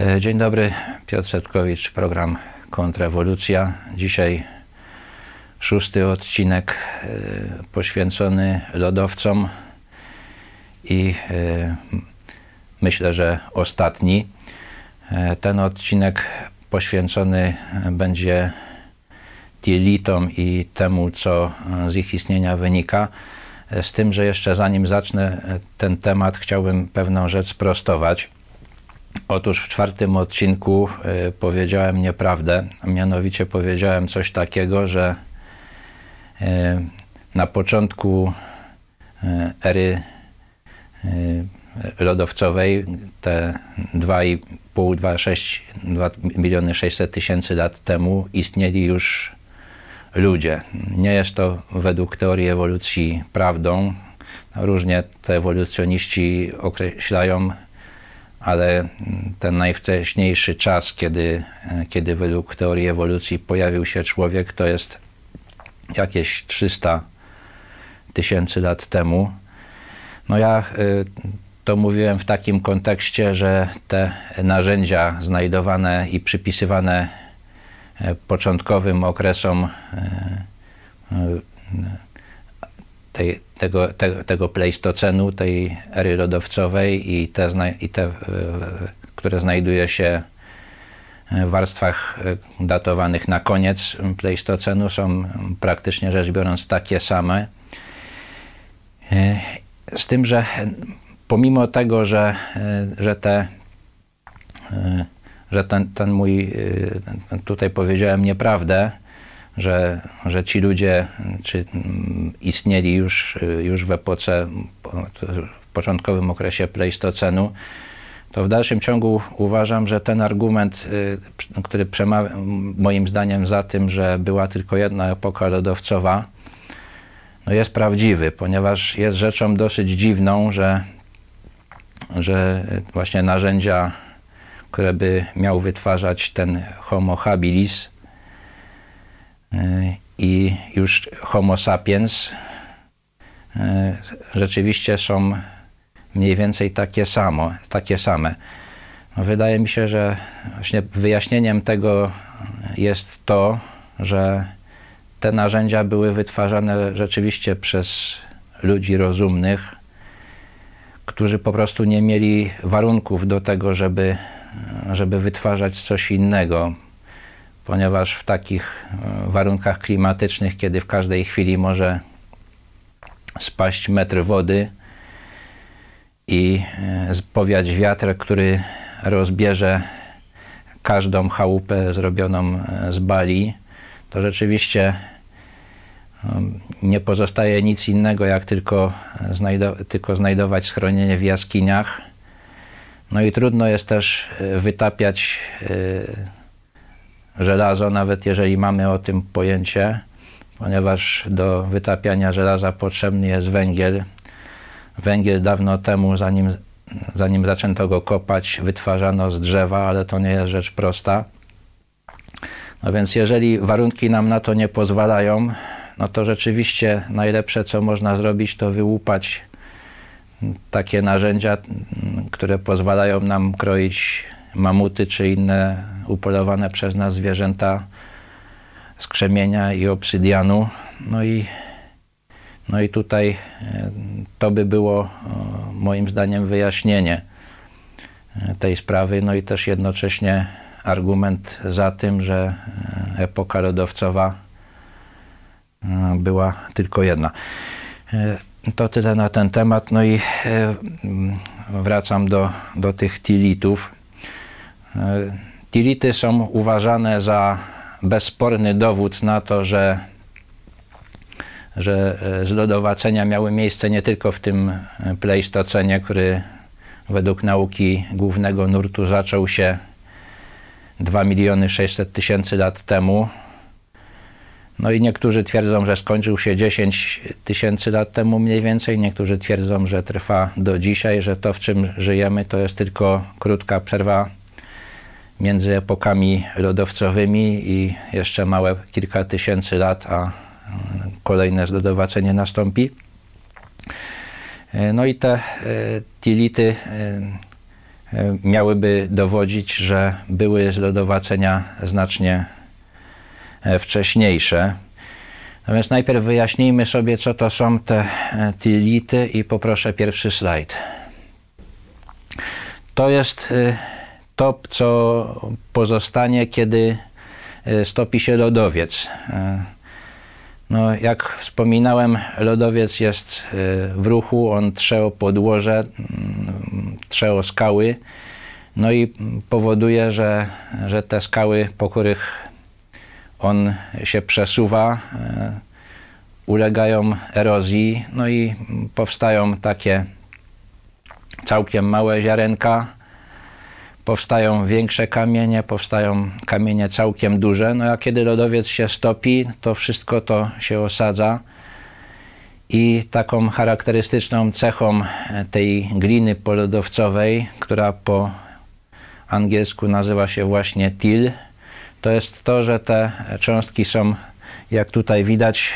E, dzień dobry, Piotr Setkowicz, program Kontrrewolucja. Dzisiaj szósty odcinek e, poświęcony lodowcom i e, myślę, że ostatni. Ten odcinek poświęcony będzie dielitom i temu, co z ich istnienia wynika. Z tym, że jeszcze zanim zacznę ten temat, chciałbym pewną rzecz sprostować. Otóż w czwartym odcinku y, powiedziałem nieprawdę, a mianowicie powiedziałem coś takiego, że y, na początku y, ery lodowcowej, te 2,5, 2,6 2 miliony 600 tysięcy lat temu istnieli już ludzie. Nie jest to według teorii ewolucji prawdą. Różnie te ewolucjoniści określają ale ten najwcześniejszy czas, kiedy, kiedy według teorii ewolucji pojawił się człowiek, to jest jakieś 300 tysięcy lat temu. No ja y, to mówiłem w takim kontekście, że te narzędzia znajdowane i przypisywane e, początkowym okresom e, e, tej, tego, te, tego pleistocenu, tej ery lodowcowej i te, i te, które znajduje się w warstwach e, datowanych na koniec pleistocenu są praktycznie rzecz biorąc takie same. E, z tym, że pomimo tego, że, e, że te że ten, ten mój, tutaj powiedziałem nieprawdę, że, że ci ludzie czy mm, istnieli już, już w epoce, w początkowym okresie Pleistocenu, to w dalszym ciągu uważam, że ten argument, y, który przemawia moim zdaniem za tym, że była tylko jedna epoka lodowcowa, no jest prawdziwy, ponieważ jest rzeczą dosyć dziwną, że, że właśnie narzędzia, które by miał wytwarzać ten Homo habilis, i już Homo sapiens e, rzeczywiście są mniej więcej takie, samo, takie same. No, wydaje mi się, że właśnie wyjaśnieniem tego jest to, że te narzędzia były wytwarzane rzeczywiście przez ludzi rozumnych, którzy po prostu nie mieli warunków do tego, żeby, żeby wytwarzać coś innego ponieważ w takich e, warunkach klimatycznych, kiedy w każdej chwili może spaść metr wody i e, powiać wiatr, który rozbierze każdą chałupę zrobioną e, z bali, to rzeczywiście nie pozostaje nic innego, jak tylko, znajdo tylko znajdować schronienie w jaskiniach. No i trudno jest też wytapiać żelazo, nawet jeżeli mamy o tym pojęcie, ponieważ do wytapiania żelaza potrzebny jest węgiel. Węgiel dawno temu, zanim, zanim zaczęto go kopać, wytwarzano z drzewa, ale to nie jest rzecz prosta. No więc jeżeli warunki nam na to nie pozwalają, no to rzeczywiście najlepsze, co można zrobić, to wyłupać takie narzędzia, które pozwalają nam kroić mamuty czy inne upolowane przez nas zwierzęta z krzemienia i obsydianu. No i, no i tutaj e, to by było moim zdaniem wyjaśnienie e, tej sprawy, no i też jednocześnie argument za tym, że e, epoka lodowcowa była tylko jedna. To tyle na ten temat. No i wracam do, do tych tilitów. Tility są uważane za bezsporny dowód na to, że, że e, zlodowacenia miały miejsce nie tylko w tym pleistocenie, który według nauki głównego nurtu zaczął się 2 miliony 600 tysięcy lat temu. No i niektórzy twierdzą, że skończył się 10 tysięcy lat temu mniej więcej, niektórzy twierdzą, że trwa do dzisiaj, że to w czym żyjemy to jest tylko krótka przerwa między epokami lodowcowymi i jeszcze małe kilka tysięcy lat, a kolejne zlodowacenie nastąpi. No i te e, tility e, miałyby dowodzić, że były z lodowacenia znacznie wcześniejsze. No więc najpierw wyjaśnijmy sobie, co to są te tility i poproszę pierwszy slajd. To jest to, co pozostanie, kiedy stopi się lodowiec. No, jak wspominałem, lodowiec jest e, w ruchu, on trze o podłoże, mm, trze o skały, no i powoduje, że, że te skały, po których on się przesuwa, e, ulegają erozji, no i powstają takie całkiem małe ziarenka, powstają większe kamienie, powstają kamienie całkiem duże. No a kiedy lodowiec się stopi, to wszystko to się osadza. I taką charakterystyczną cechą tej gliny polodowcowej, która po angielsku nazywa się właśnie til, to jest to, że te cząstki są, jak tutaj widać,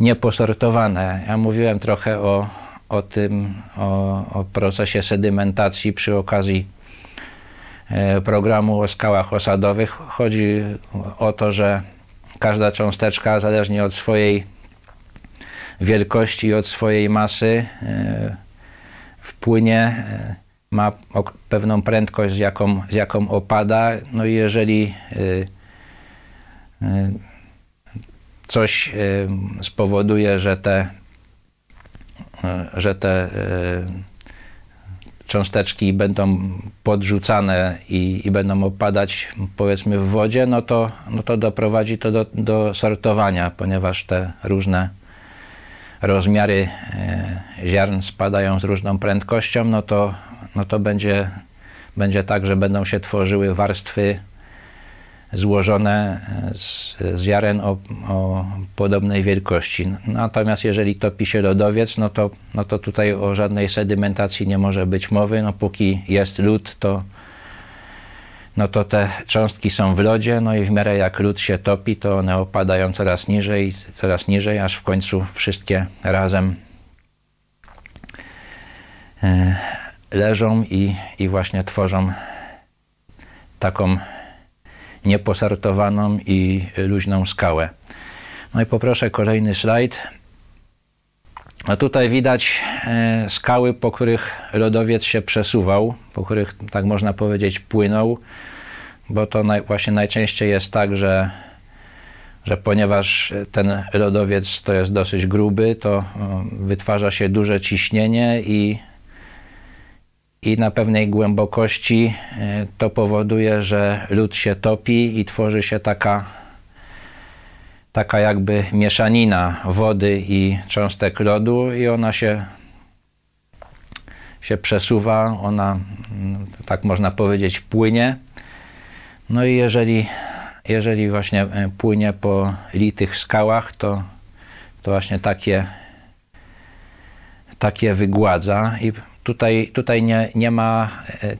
nieposortowane. Ja mówiłem trochę o, o tym, o, o procesie sedymentacji przy okazji E, programu o skałach osadowych. Chodzi o to, że każda cząsteczka, zależnie od swojej wielkości i od swojej masy, e, wpłynie, e, ma pewną prędkość, z jaką, z jaką opada. No i jeżeli coś spowoduje, że te, że te cząsteczki będą podrzucane i, i, będą opadać powiedzmy w wodzie, no to, no to doprowadzi to do, do sortowania, ponieważ te różne rozmiary e, ziarn spadają z różną prędkością, no to, no to będzie, będzie tak, że będą się tworzyły warstwy złożone z, z ziaren o, o, podobnej wielkości. Natomiast jeżeli topi się lodowiec, no to, no to tutaj o żadnej sedymentacji nie może być mowy. No póki jest lód, to, no to te cząstki są w lodzie, no i w miarę jak lód się topi, to one opadają coraz niżej, coraz niżej, aż w końcu wszystkie razem e, leżą i, i właśnie tworzą taką nieposortowaną i luźną skałę. No i poproszę kolejny slajd. No tutaj widać e, skały, po których lodowiec się przesuwał, po których, tak można powiedzieć, płynął, bo to naj, właśnie najczęściej jest tak, że, że ponieważ ten lodowiec to jest dosyć gruby, to wytwarza się duże ciśnienie i i na pewnej głębokości e, to powoduje, że lód się topi i tworzy się taka, taka jakby mieszanina wody i cząstek lodu i ona się, się przesuwa, ona mm, tak można powiedzieć płynie. No i jeżeli, jeżeli właśnie e, płynie po litych skałach, to, to właśnie takie, takie wygładza i Tutaj, tutaj nie, nie ma, e,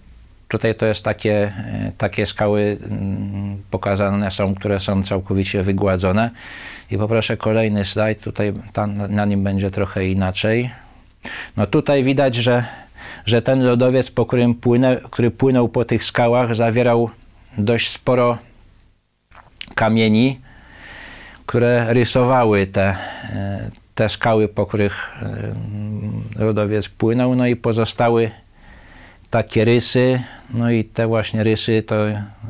tutaj to jest takie, e, takie skały mm, pokazane są, które są całkowicie wygładzone. I poproszę kolejny slajd, tutaj tam, na nim będzie trochę inaczej. No tutaj widać, że, że ten lodowiec, po którym płynę, który płynął po tych skałach, zawierał dość sporo kamieni, które rysowały te, e, te skały, po których lodowiec płynął, no i pozostały takie rysy, no i te właśnie rysy to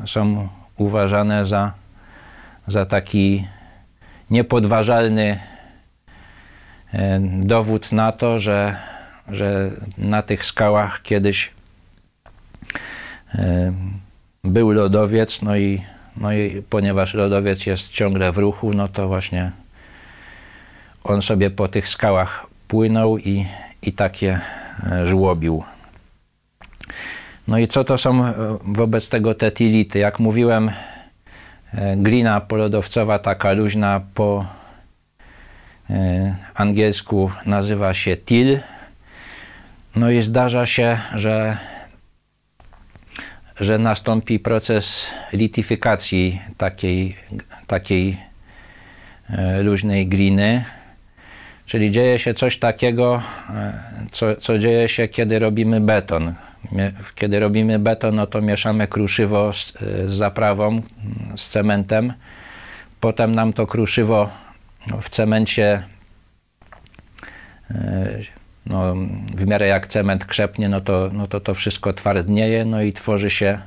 są uważane za, za taki niepodważalny dowód na to, że, że na tych skałach kiedyś był lodowiec, no i, no i ponieważ lodowiec jest ciągle w ruchu, no to właśnie on sobie po tych skałach płynął i, i takie e, żłobił. No i co to są e, wobec tego te tility? Jak mówiłem, e, glina polodowcowa, taka luźna po angielsku nazywa się til. No i zdarza się, że, że nastąpi proces lityfikacji takiej, takiej luźnej gliny. Czyli dzieje się coś takiego, e, co, co dzieje się, kiedy robimy beton. kiedy robimy beton, no to mieszamy kruszywo z, z zaprawą, z cementem. Potem nam to kruszywo w cemencie no, w miarę jak cement krzepnie, no to, no to to wszystko twardnieje, no i tworzy się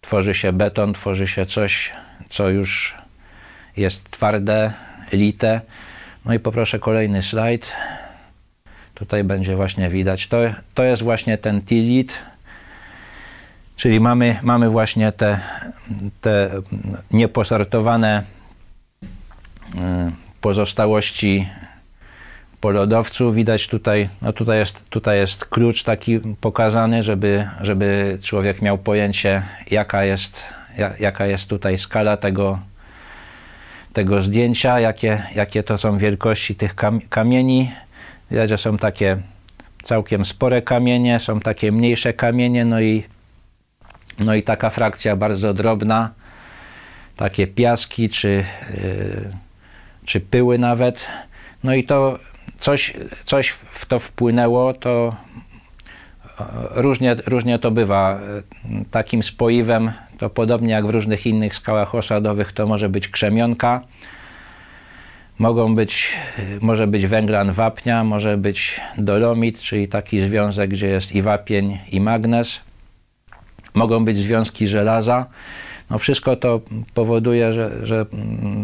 tworzy się beton, tworzy się coś, co już jest twarde, lite. No i poproszę kolejny slajd. Tutaj będzie właśnie widać. To, to jest właśnie ten tilit, czyli mamy, mamy właśnie te, te nieposortowane y, pozostałości po lodowcu. Widać tutaj, no tutaj jest, tutaj jest klucz taki pokazany, żeby, żeby człowiek miał pojęcie, jaka jest, jaka jest tutaj skala tego, tego zdjęcia, jakie, jakie to są wielkości tych kamieni. Widać, że są takie całkiem spore kamienie, są takie mniejsze kamienie, no i, no i taka frakcja bardzo drobna, takie piaski czy, yy, czy pyły nawet. No i to coś, coś w to wpłynęło, to różnie, różnie to bywa. Takim spoiwem, to podobnie jak w różnych innych skałach osadowych, to może być krzemionka, mogą być, może być węglan wapnia, może być dolomit, czyli taki związek, gdzie jest i wapień, i magnez. Mogą być związki żelaza. No wszystko to powoduje, że, że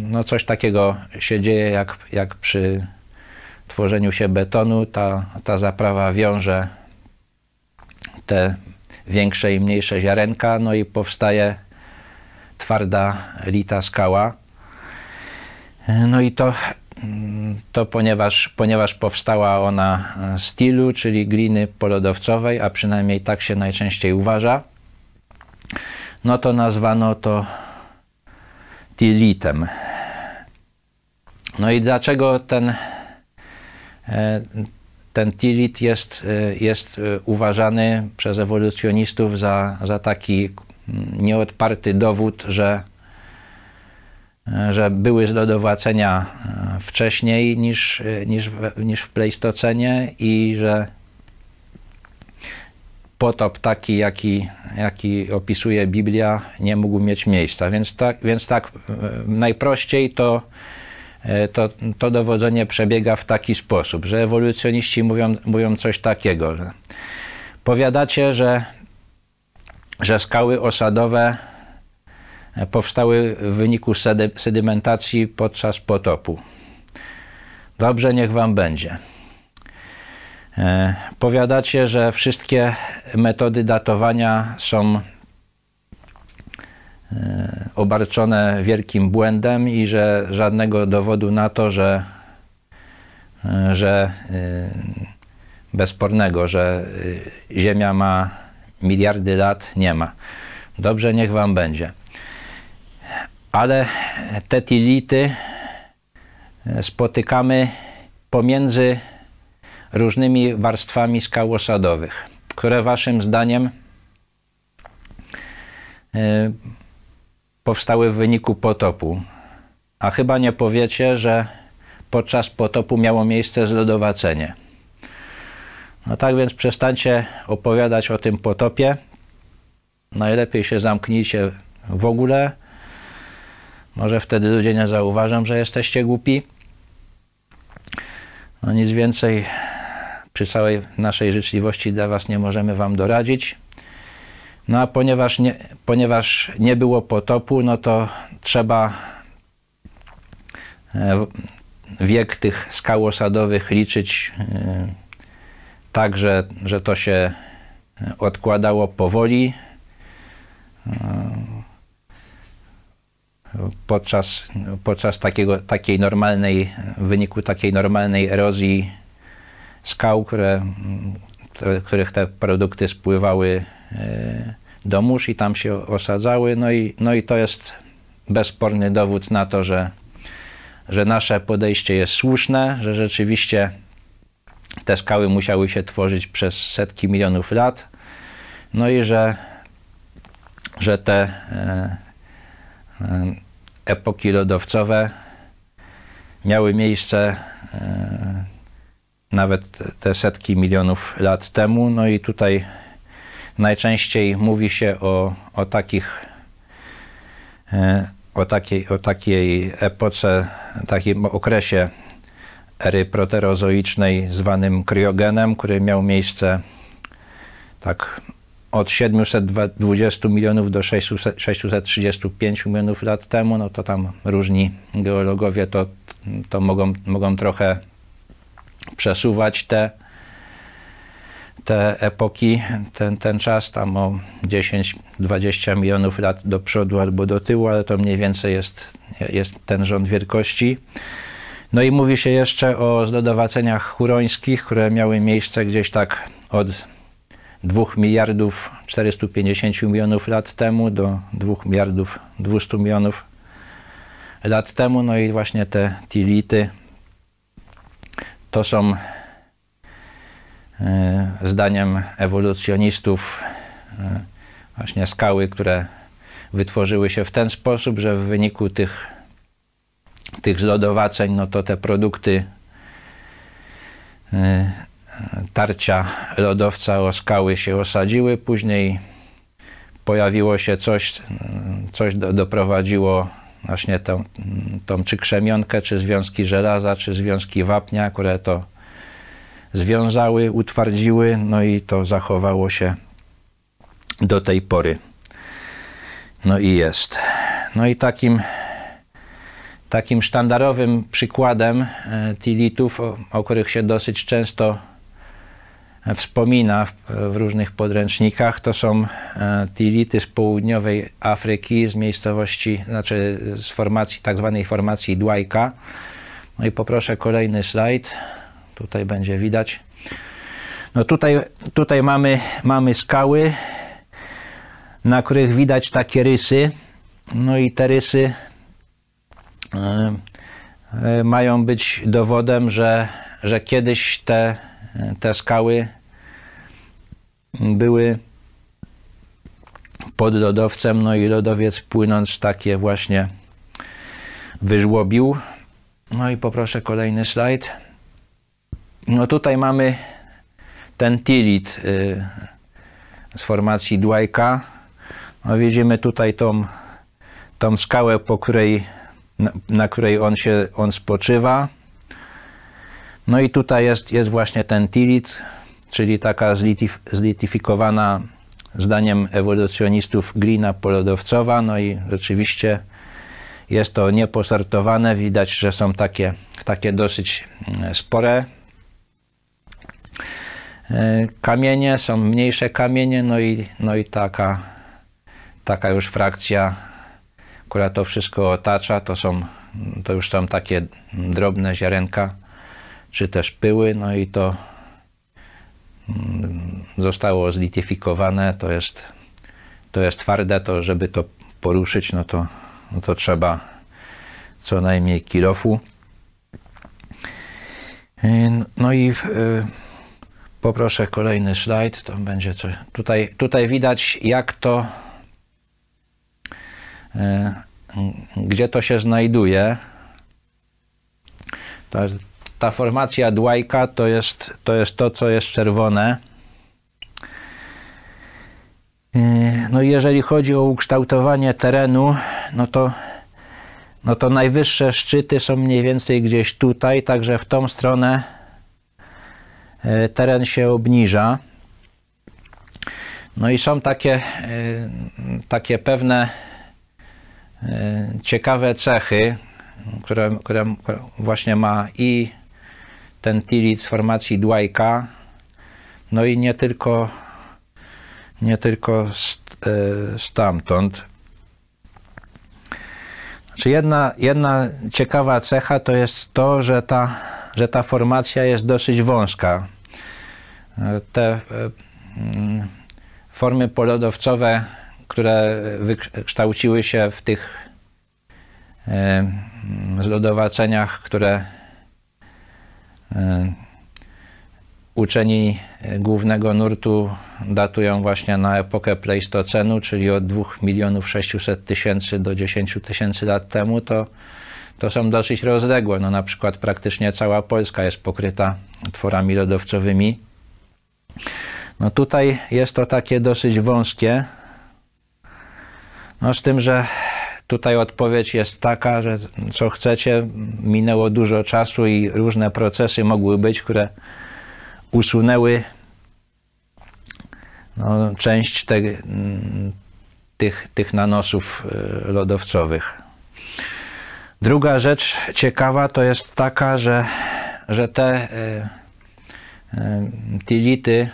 no coś takiego się dzieje jak, jak przy tworzeniu się betonu ta, ta zaprawa wiąże te większe i mniejsze ziarenka, no i powstaje twarda, lita skała. No i to, to ponieważ, ponieważ powstała ona z tilu, czyli gliny polodowcowej, a przynajmniej tak się najczęściej uważa, no to nazwano to tilitem. No i dlaczego ten E, ten tilit jest, e, jest e, uważany przez ewolucjonistów za, za taki nieodparty dowód, że, że były zlodowacenia wcześniej niż, niż, w, niż w Pleistocenie i że potop taki, jaki, jaki opisuje Biblia, nie mógł mieć miejsca. Więc tak, więc tak najprościej to E, to, to dowodzenie przebiega w taki sposób, że ewolucjoniści mówią, mówią coś takiego, że powiadacie, że, że skały osadowe e, powstały w wyniku sedymentacji podczas potopu. Dobrze, niech wam będzie. E, powiadacie, że wszystkie metody datowania są E, obarczone wielkim błędem i że żadnego dowodu na to, że, e, że e, bezspornego, że Ziemia ma miliardy lat, nie ma. Dobrze, niech wam będzie. Ale te tility spotykamy pomiędzy różnymi warstwami skał osadowych, które waszym zdaniem powstały w wyniku potopu. A chyba nie powiecie, że podczas potopu miało miejsce zlodowacenie. No tak więc przestańcie opowiadać o tym potopie. Najlepiej się zamknijcie w ogóle. Może wtedy ludzie nie zauważą, że jesteście głupi. No nic więcej przy całej naszej życzliwości dla Was nie możemy Wam doradzić. No a ponieważ nie, ponieważ nie było potopu, no to trzeba e, wiek tych skał osadowych liczyć e, tak, że, że to się odkładało powoli. E, podczas, podczas takiego, takiej normalnej, w wyniku takiej normalnej erozji skał, które, których te produkty spływały E, do mórz i tam się osadzały. No i, no i to jest bezsporny dowód na to, że, że nasze podejście jest słuszne, że rzeczywiście te skały musiały się tworzyć przez setki milionów lat. No i że, że te e, e, epoki lodowcowe miały miejsce nawet te setki milionów lat temu. No i tutaj najczęściej mówi się o, o takich e, o takiej, o takiej epoce, takim okresie ery proterozoicznej zwanym kryogenem, który miał miejsce tak od 720 milionów do 600, 635 milionów lat temu, no to tam różni geologowie to, to mogą, mogą trochę przesuwać te, te epoki, ten, ten czas tam o 10-20 milionów lat do przodu albo do tyłu, ale to mniej więcej jest, jest ten rząd wielkości. No i mówi się jeszcze o zlodowaceniach hurońskich, które miały miejsce gdzieś tak od 2 miliardów 450 milionów lat temu do 2 miliardów 200 milionów lat temu. No i właśnie te tility to są zdaniem ewolucjonistów e, właśnie skały, które wytworzyły się w ten sposób, że w wyniku tych, tych zlodowaceń, no to te produkty e, tarcia lodowca o skały się osadziły, później pojawiło się coś, coś do, doprowadziło właśnie tą, tą czy krzemionkę, czy związki żelaza, czy związki wapnia, które to związały, utwardziły, no i to zachowało się do tej pory. No i jest. No i takim, takim sztandarowym przykładem e, tilitów, o, o których się dosyć często wspomina w, w, różnych podręcznikach, to są e, tility z południowej Afryki, z miejscowości, znaczy z formacji, tak zwanej formacji Dwajka. No i poproszę kolejny slajd. Tutaj będzie widać. No tutaj, tutaj mamy, mamy skały, na których widać takie rysy. No i te rysy e, e, mają być dowodem, że, że kiedyś te, te skały były pod lodowcem, no i lodowiec płynąc takie właśnie wyżłobił. No i poproszę kolejny slajd. No tutaj mamy ten tilit y, z formacji Dwajka. No widzimy tutaj tą, tą skałę, po której, na, na której on się on spoczywa. No i tutaj jest, jest właśnie ten tilit, czyli taka zlitif, zlitifikowana zdaniem ewolucjonistów glina polodowcowa. No i rzeczywiście jest to nieposortowane. Widać, że są takie, takie dosyć mm, spore kamienie, są mniejsze kamienie, no i, no i taka, taka już frakcja, która to wszystko otacza, to, są, to już są takie drobne ziarenka, czy też pyły, no i to Mm, zostało zlityfikowane, to jest, to jest twarde, to żeby to poruszyć, no to, no to trzeba co najmniej kilofu. Y, no i y, poproszę kolejny slajd, to będzie coś. Tutaj, tutaj widać jak to, y, gdzie to się znajduje. Jest ta formacja Dwajka to jest, to jest to, co jest czerwone. Yy, no jeżeli chodzi o ukształtowanie terenu, no to, no to najwyższe szczyty są mniej więcej gdzieś tutaj, także w tą stronę teren się obniża. No i są takie, yy, takie pewne ciekawe cechy, które, które właśnie ma i ten tilit z formacji Dwajka. No i nie tylko, nie tylko e, stamtąd. Znaczy jedna, jedna ciekawa cecha to jest to, że ta, że ta formacja jest dosyć wąska. E, te e, mm, formy polodowcowe, które wykształciły się w tych zlodowaceniach, które E, uczeni głównego nurtu datują właśnie na epokę Pleistocenu, czyli od 2 milionów 600 tysięcy do 10 tysięcy lat temu, to, to są dosyć rozległe. No na przykład praktycznie cała Polska jest pokryta tworami lodowcowymi. No tutaj jest to takie dosyć wąskie. No z tym, że tutaj odpowiedź jest taka, że co chcecie, minęło dużo czasu i różne procesy mogły być, które usunęły no, część te, tych, tych nanosów e, lodowcowych. Druga rzecz ciekawa to jest taka, że, że te e, tility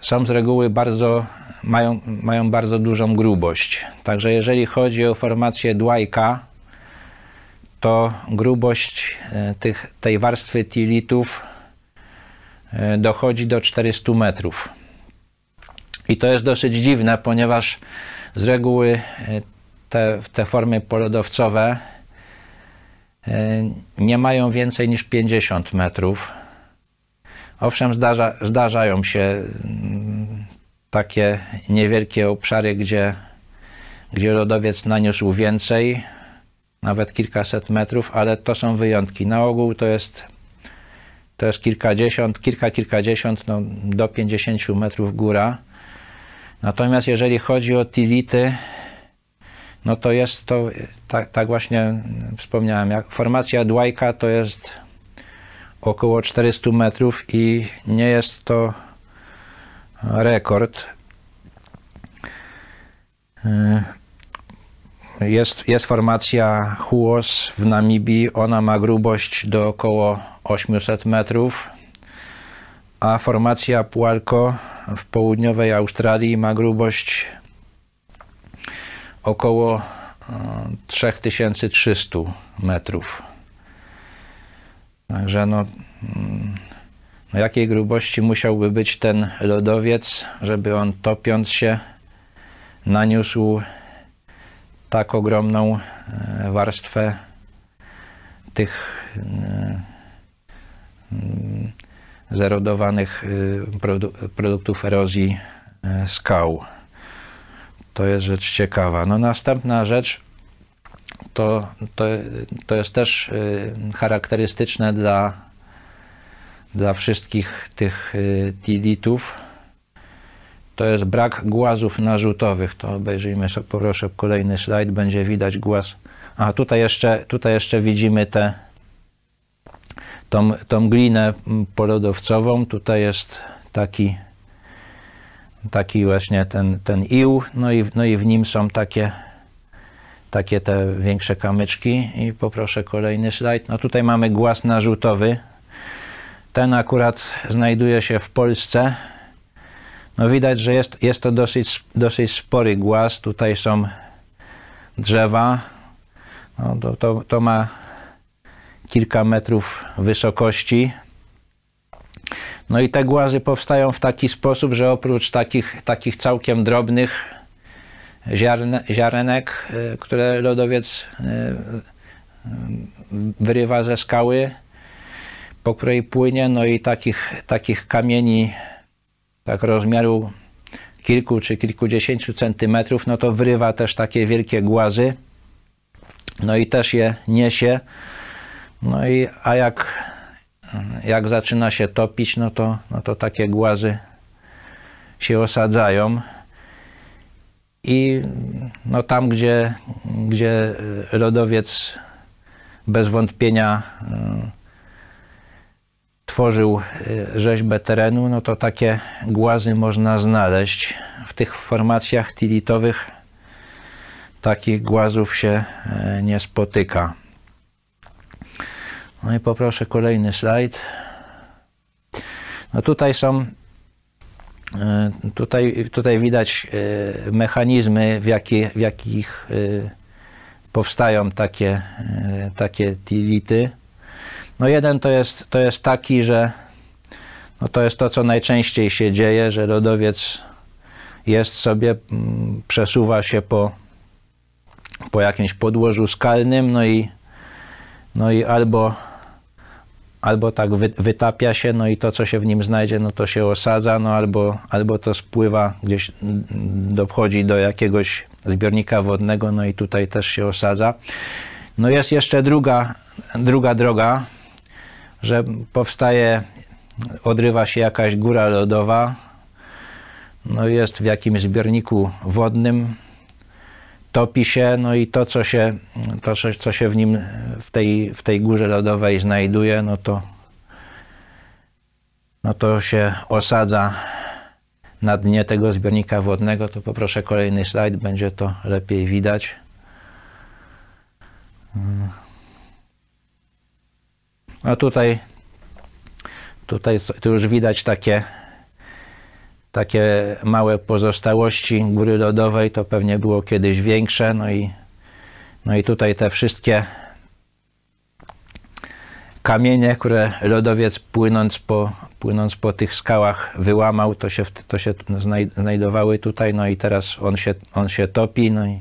są z reguły bardzo, mają, mają bardzo dużą grubość. Także jeżeli chodzi o formację Dwighta, to grubość tych, tej warstwy tilitów dochodzi do 400 metrów. I to jest dosyć dziwne, ponieważ z reguły e, te, te formy polodowcowe e, nie mają więcej niż 50 metrów. Owszem, zdarza, zdarzają się mm, takie niewielkie obszary, gdzie, gdzie lodowiec naniósł więcej, nawet kilkaset metrów, ale to są wyjątki. Na ogół to jest, to jest kilkadziesiąt, kilka, kilkadziesiąt, no, do 50 metrów góra. Natomiast jeżeli chodzi o tility, no to jest to, tak, tak właśnie wspomniałem, jak formacja Dwajka to jest około 400 metrów i nie jest to rekord. Jest, jest formacja Huos w Namibii, ona ma grubość do około 800 metrów, a formacja Pualco w południowej Australii ma grubość około 3300 e, metrów. Także no, mm, no jakiej grubości musiałby być ten lodowiec, żeby on topiąc się naniósł tak ogromną e, warstwę tych e, mm, zerodowanych y, produ produktów erozji y, skał. To jest rzecz ciekawa. No następna rzecz to, to, to jest też y, charakterystyczne dla, dla wszystkich tych tilitów. To jest brak głazów narzutowych. To obejrzyjmy proszę, kolejny slajd, będzie widać głaz. A tutaj jeszcze, tutaj jeszcze widzimy te tą, tą glinę polodowcową. Tutaj jest taki, taki właśnie ten, ten ił, no i, no i w nim są takie, takie te większe kamyczki. I poproszę kolejny slajd. No tutaj mamy głaz narzutowy. Ten akurat znajduje się w Polsce. No widać, że jest, jest to dosyć, dosyć spory głaz. Tutaj są drzewa. No to, to, to ma kilka metrów wysokości. No i te głazy powstają w taki sposób, że oprócz takich, takich całkiem drobnych ziarne, ziarenek, e, które lodowiec e, wyrywa ze skały, po której płynie, no i takich, takich kamieni tak rozmiaru kilku czy kilkudziesięciu centymetrów, no to wyrywa też takie wielkie głazy, no i też je niesie. No i a jak, jak zaczyna się topić, no to, no to takie głazy się osadzają. I no tam, gdzie, gdzie lodowiec bez wątpienia y, tworzył y, rzeźbę terenu, no to takie głazy można znaleźć. W tych formacjach tilitowych takich głazów się y, nie spotyka. No i poproszę kolejny slajd. No tutaj są, e, tutaj, tutaj widać e, mechanizmy, w, jakie, w jakich e, powstają takie, takie tility. No jeden to jest, to jest taki, że no to jest to, co najczęściej się dzieje, że lodowiec jest sobie, mm, przesuwa się po, po jakimś podłożu skalnym, no i, no i albo albo tak wy, wytapia się, no i to, co się w nim znajdzie, no to się osadza, no albo, albo to spływa gdzieś, dochodzi do jakiegoś zbiornika wodnego, no i tutaj też się osadza. No jest jeszcze druga, druga droga, że powstaje, odrywa się jakaś góra lodowa, no jest w jakimś zbiorniku wodnym, topi się, no i to, co się, to, co się w nim, w tej, w tej górze lodowej znajduje, no to, no to się osadza na dnie tego zbiornika wodnego, to poproszę kolejny slajd, będzie to lepiej widać. No tutaj, tutaj tu już widać takie takie małe pozostałości góry lodowej, to pewnie było kiedyś większe, no i, no i tutaj te wszystkie kamienie, które lodowiec płynąc po, płynąc po tych skałach wyłamał, to się, to się znajdowały tutaj, no i teraz on się, on się topi, no i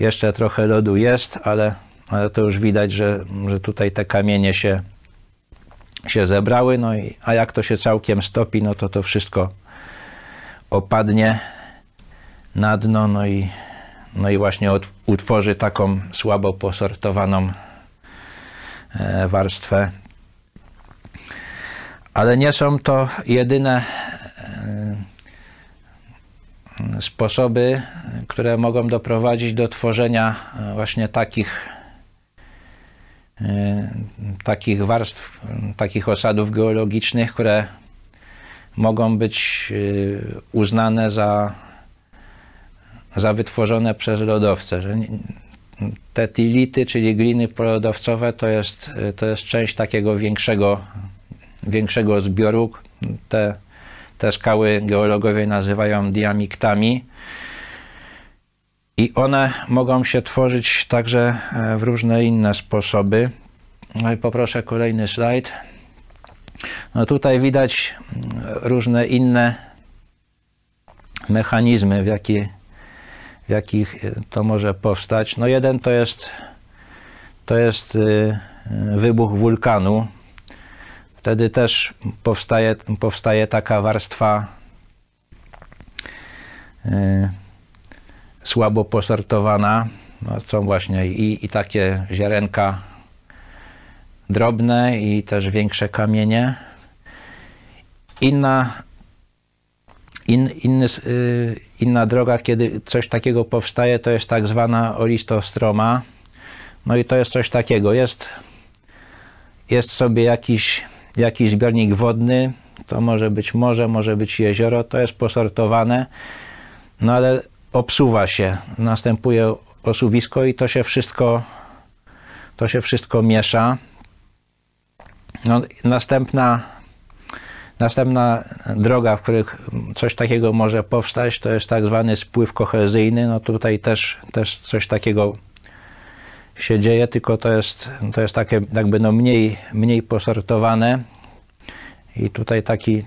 jeszcze trochę lodu jest, ale, ale to już widać, że, że tutaj te kamienie się, się zebrały, no i, a jak to się całkiem stopi, no to to wszystko opadnie na dno, no i, no i właśnie utworzy taką słabo posortowaną e, warstwę. Ale nie są to jedyne e, sposoby, które mogą doprowadzić do tworzenia e, właśnie takich takich warstw, takich osadów geologicznych, które mogą być y, uznane za, za wytworzone przez lodowce. Te tility, czyli gliny polodowcowe, to jest, to jest część takiego większego, większego zbioru. Te, te skały geologowie nazywają diamiktami. I one mogą się tworzyć także e, w różne inne sposoby. No i poproszę kolejny slajd. No tutaj widać różne inne mechanizmy, w, jaki, w jakich to może powstać. No jeden to jest, to jest y, wybuch wulkanu. Wtedy też powstaje, powstaje taka warstwa y, słabo posortowana. No, są właśnie i, i takie ziarenka drobne i też większe kamienie. Inna, in, inny, y, inna droga, kiedy coś takiego powstaje, to jest tak zwana olistostroma. No i to jest coś takiego. Jest, jest sobie jakiś, jakiś zbiornik wodny, to może być morze, może być jezioro, to jest posortowane, no ale obsuwa się, następuje osuwisko i to się wszystko, to się wszystko miesza. No, następna, następna droga, w których coś takiego może powstać, to jest tak zwany spływ kohezyjny. No tutaj też, też coś takiego się dzieje, tylko to jest, to jest takie jakby no mniej, mniej posortowane. I tutaj taki,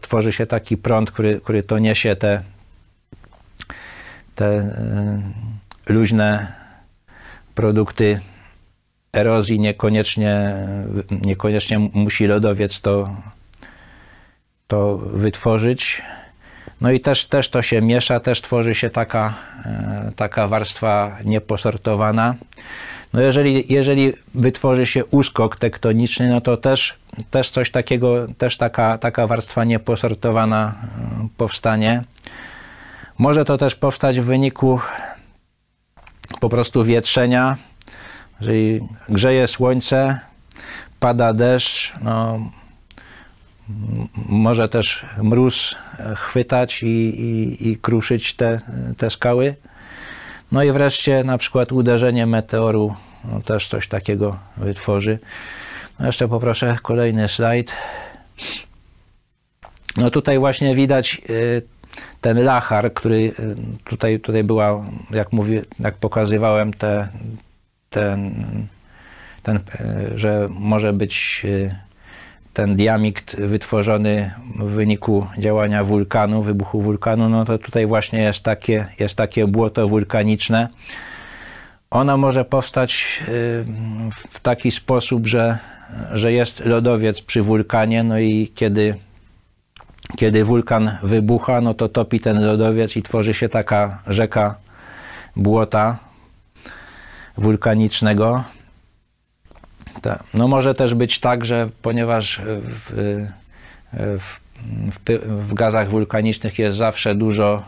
tworzy się taki prąd, który, który to niesie te, te y, luźne produkty erozji niekoniecznie, niekoniecznie musi lodowiec to, to wytworzyć. No i też, też to się miesza, też tworzy się taka, e, taka warstwa nieposortowana. No jeżeli, jeżeli wytworzy się uskok tektoniczny, no to też, też coś takiego, też taka, taka warstwa nieposortowana e, powstanie. Może to też powstać w wyniku po prostu wietrzenia, jeżeli grzeje słońce, pada deszcz, no, może też mróz chwytać i, i, i kruszyć te, te skały. No i wreszcie na przykład uderzenie meteoru no, też coś takiego wytworzy. No jeszcze poproszę kolejny slajd. No tutaj właśnie widać y, ten lachar, który y, tutaj, tutaj była, jak mówię, jak pokazywałem te, ten, ten, że może być e, ten diamikt wytworzony w wyniku działania wulkanu, wybuchu wulkanu, no to tutaj właśnie jest takie, jest takie błoto wulkaniczne. Ono może powstać e, w taki sposób, że, że jest lodowiec przy wulkanie, no i kiedy, kiedy wulkan wybucha, no to topi ten lodowiec i tworzy się taka rzeka błota wulkanicznego. Ta. No może też być tak, że ponieważ w, w, w, w gazach wulkanicznych jest zawsze dużo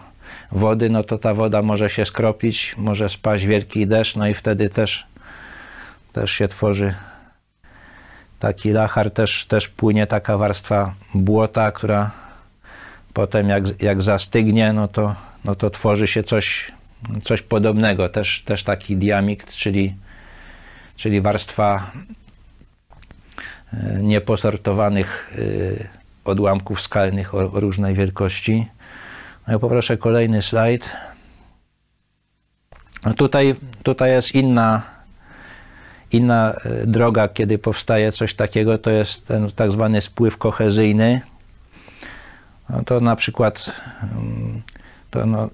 wody, no to ta woda może się skropić, może spaść wielki deszcz, no i wtedy też, też się tworzy taki lachar, też, też płynie taka warstwa błota, która potem jak, jak zastygnie, no to, no to tworzy się coś, coś podobnego, też, też taki diamikt, czyli, czyli warstwa e, nieposortowanych e, odłamków skalnych o różnej wielkości. No ja poproszę kolejny slajd. No tutaj, tutaj jest inna, inna e, droga, kiedy powstaje coś takiego, to jest ten tak zwany spływ kohezyjny. No to na przykład mm, to no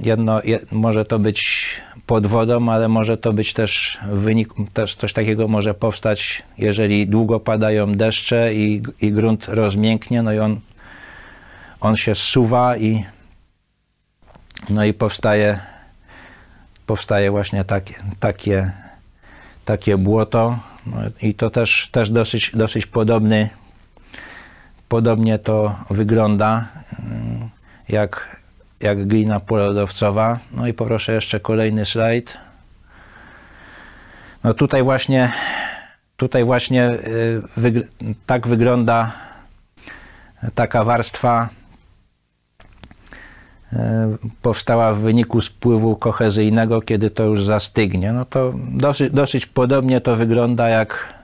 jedno, może to być pod wodą, ale może to być też wynik, też coś takiego może powstać, jeżeli długo padają deszcze i, i grunt rozmięknie, no i on, on się zsuwa i no i powstaje, powstaje właśnie takie, takie, takie błoto. No I to też, też dosyć, dosyć podobny, podobnie to wygląda jak, jak glina polodowcowa. No i poproszę jeszcze kolejny slajd. No tutaj właśnie, tutaj właśnie y, tak wygląda taka warstwa E, powstała w wyniku spływu kohezyjnego, kiedy to już zastygnie. No to dosyć, dosyć podobnie to wygląda jak,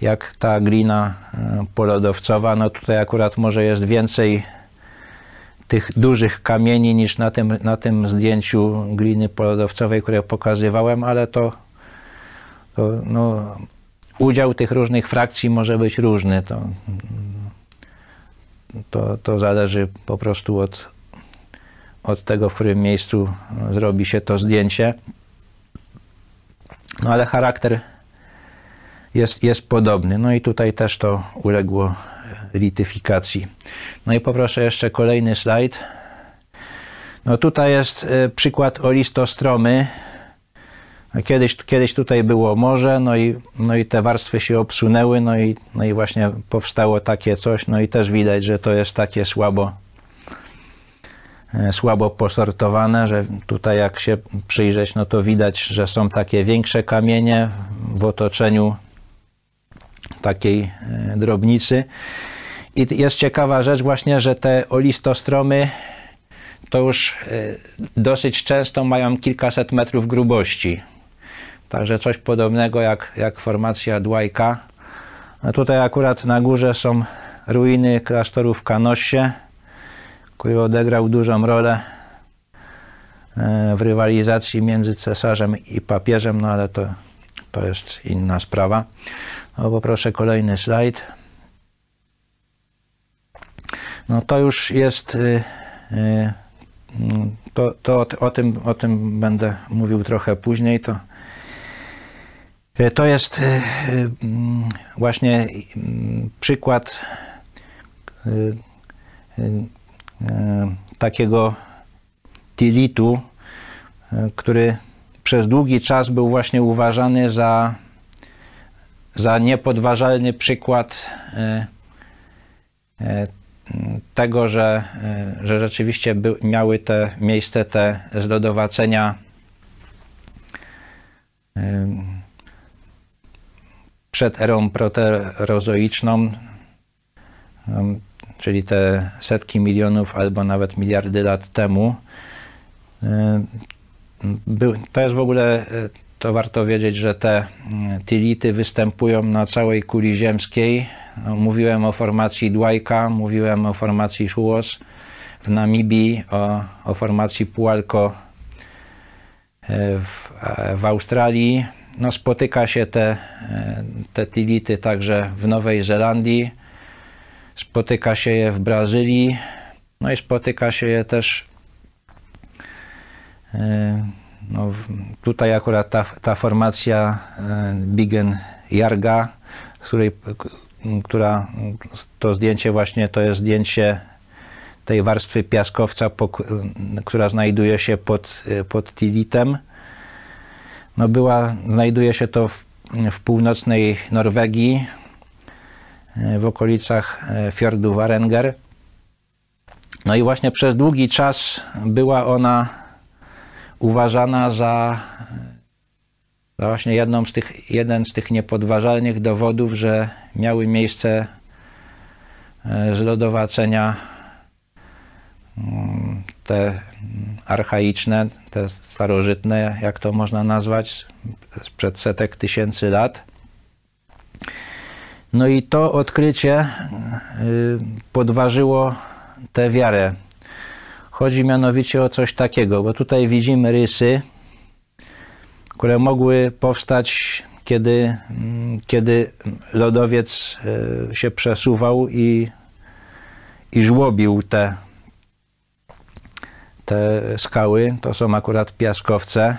jak ta glina e, polodowcowa. No tutaj akurat może jest więcej tych dużych kamieni niż na tym, na tym zdjęciu gliny polodowcowej, które pokazywałem, ale to, to no, udział tych różnych frakcji może być różny. To, to, to zależy po prostu od, od tego, w którym miejscu zrobi się to zdjęcie. No ale charakter jest, jest podobny. No i tutaj też to uległo lityfikacji. No i poproszę jeszcze kolejny slajd. No tutaj jest e, przykład olistostromy. Kiedyś, kiedyś tutaj było morze, no i, no i te warstwy się obsunęły, no i, no i właśnie powstało takie coś, no i też widać, że to jest takie słabo E, słabo posortowane, że tutaj jak się przyjrzeć, no to widać, że są takie większe kamienie w otoczeniu takiej e, drobnicy. I jest ciekawa rzecz właśnie, że te olistostromy to już e, dosyć często mają kilkaset metrów grubości. Także coś podobnego jak, jak formacja Dłajka. A tutaj akurat na górze są ruiny klasztoru w Kanosie który odegrał dużą rolę e, w rywalizacji między cesarzem i papieżem, no ale to, to jest inna sprawa. No, poproszę kolejny slajd. No to już jest, y, y, to, to o, tym, o tym będę mówił trochę później. To, y, to jest właśnie przykład takiego tilitu, który przez długi czas był właśnie uważany za, za niepodważalny przykład tego, że, że rzeczywiście by, miały te miejsce te zlodowacenia przed erą proterozoiczną czyli te setki milionów albo nawet miliardy lat temu. E, to jest w ogóle, e, to warto wiedzieć, że te e, tility występują na całej kuli ziemskiej. Mówiłem o formacji Dwajka, mówiłem o formacji Shuos w Namibii, o, o formacji Pualko w, w Australii. No, spotyka się te, te tility także w Nowej Zelandii Spotyka się je w Brazylii, no i spotyka się je też e, no, tutaj akurat ta, ta formacja e, Bigen Jarga której, która, to zdjęcie właśnie to jest zdjęcie tej warstwy piaskowca, która znajduje się pod, pod Tilitem. No była, znajduje się to w, w północnej Norwegii, w okolicach fiordu Varenger. No i właśnie przez długi czas była ona uważana za, za właśnie jedną z tych, jeden z tych niepodważalnych dowodów, że miały miejsce e, zlodowacenia mm, te archaiczne, te starożytne, jak to można nazwać, sprzed setek tysięcy lat. No i to odkrycie y, podważyło tę wiarę. Chodzi mianowicie o coś takiego, bo tutaj widzimy rysy, które mogły powstać, kiedy, mm, kiedy lodowiec e, się przesuwał i, i żłobił te, te skały. To są akurat piaskowce,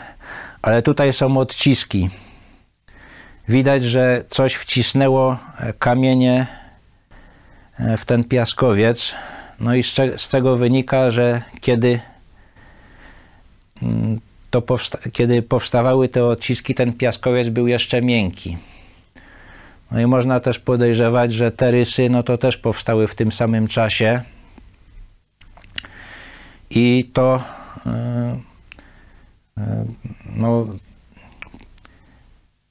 ale tutaj są odciski. Widać, że coś wcisnęło kamienie e, w ten piaskowiec. No i z, tego wynika, że kiedy, mm, to powsta kiedy powstawały te odciski, ten piaskowiec był jeszcze miękki. No i można też podejrzewać, że te rysy no to też powstały w tym samym czasie. I to yy, yy, no,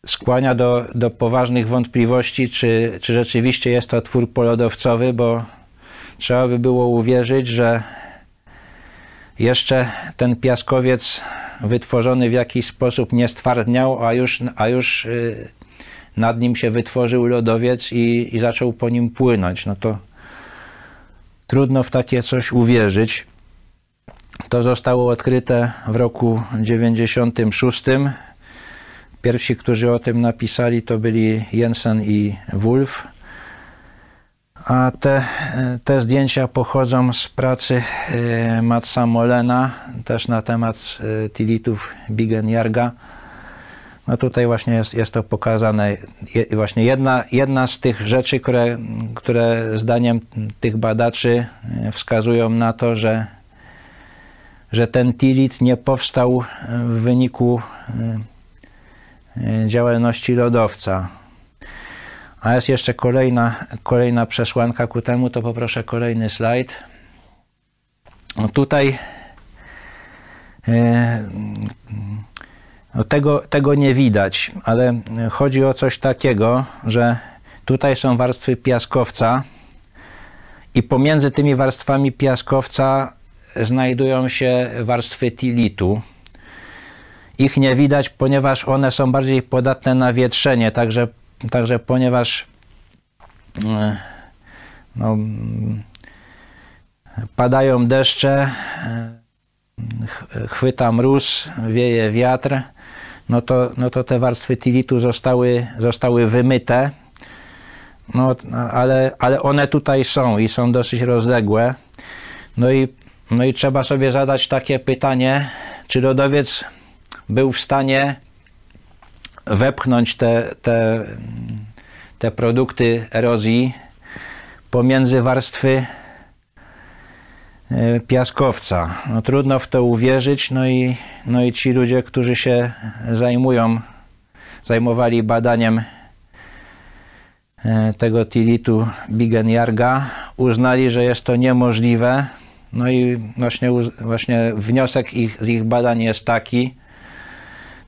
skłania do, do poważnych wątpliwości, czy, czy rzeczywiście jest to twór polodowcowy, bo trzeba by było uwierzyć, że jeszcze ten piaskowiec wytworzony w jakiś sposób nie stwardniał, a już, a już y, nad nim się wytworzył lodowiec i, i zaczął po nim płynąć. No to trudno w takie coś uwierzyć. To zostało odkryte w roku 96. Pierwsi, którzy o tym napisali, to byli Jensen i Wolf. A te, te zdjęcia pochodzą z pracy e, Matsa Molena, też na temat e, tilitów Bigenjarga. No tutaj właśnie jest, jest to pokazane. właśnie jedna, jedna z tych rzeczy, które, które zdaniem tych badaczy e, wskazują na to, że, że ten tilit nie powstał w wyniku działalności lodowca a jest jeszcze kolejna, kolejna przesłanka ku temu, to poproszę kolejny slajd. No tutaj e, no tego, tego nie widać, ale chodzi o coś takiego, że tutaj są warstwy piaskowca i pomiędzy tymi warstwami piaskowca znajdują się warstwy tilitu. Ich nie widać, ponieważ one są bardziej podatne na wietrzenie, także Także ponieważ e, no, padają deszcze, e, chwyta mróz, wieje wiatr, no to, no to te warstwy tilitu zostały, zostały wymyte. No, ale, ale one tutaj są i są dosyć rozległe. No i, no i trzeba sobie zadać takie pytanie, czy lodowiec był w stanie wepchnąć te, te, te produkty erozji pomiędzy warstwy e, piaskowca. No, trudno w to uwierzyć, no i, no i ci ludzie, którzy się zajmują, zajmowali badaniem e, tego tilitu Bigenjarga, uznali, że jest to niemożliwe. No i właśnie, właśnie wniosek ich, z ich badań jest taki,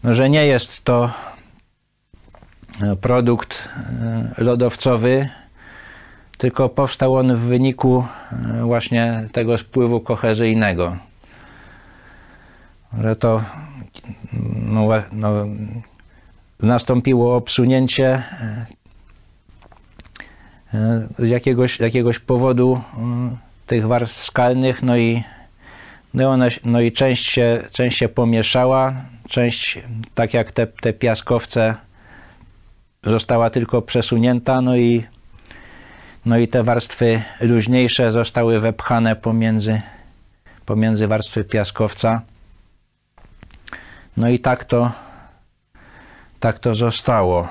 no, że nie jest to produkt e, lodowcowy, tylko powstał on w wyniku e, właśnie tego spływu kohezyjnego. Że to no, no, nastąpiło obsunięcie z jakiegoś, jakiegoś powodu tych warstw skalnych, no i, no, one, no i część, się, część się pomieszała, część, tak jak te, te piaskowce, została tylko przesunięta, no i, no i te warstwy luźniejsze zostały wepchane pomiędzy, pomiędzy warstwy piaskowca. No i tak to, tak to zostało.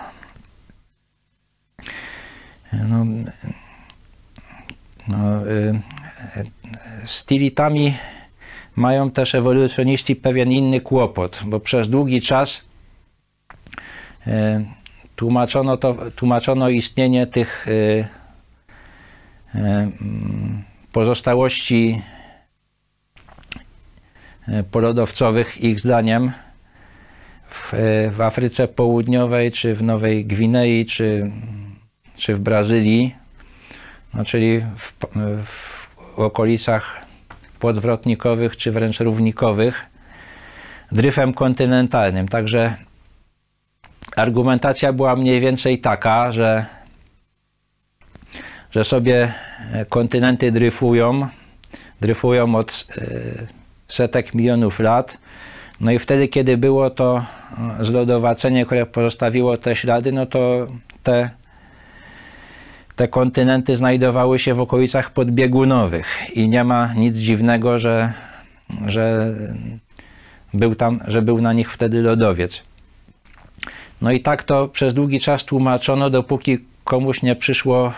No, no, y, z tilitami mają też ewolucjoniści pewien inny kłopot, bo przez długi czas y, tłumaczono, to, tłumaczono istnienie tych y, pozostałości polodowcowych ich zdaniem w, w Afryce Południowej, czy w Nowej Gwinei, czy, czy w Brazylii, no, czyli w, w okolicach podwrotnikowych, czy wręcz równikowych, dryfem kontynentalnym. Także argumentacja była mniej więcej taka, że, że sobie kontynenty dryfują, dryfują od e, setek milionów lat. No i wtedy, kiedy było to zlodowacenie, które pozostawiło te ślady, no to te, te kontynenty znajdowały się w okolicach podbiegunowych i nie ma nic dziwnego, że, że, był tam, że był na nich wtedy lodowiec. No i tak to przez długi czas tłumaczono, dopóki komuś nie przyszło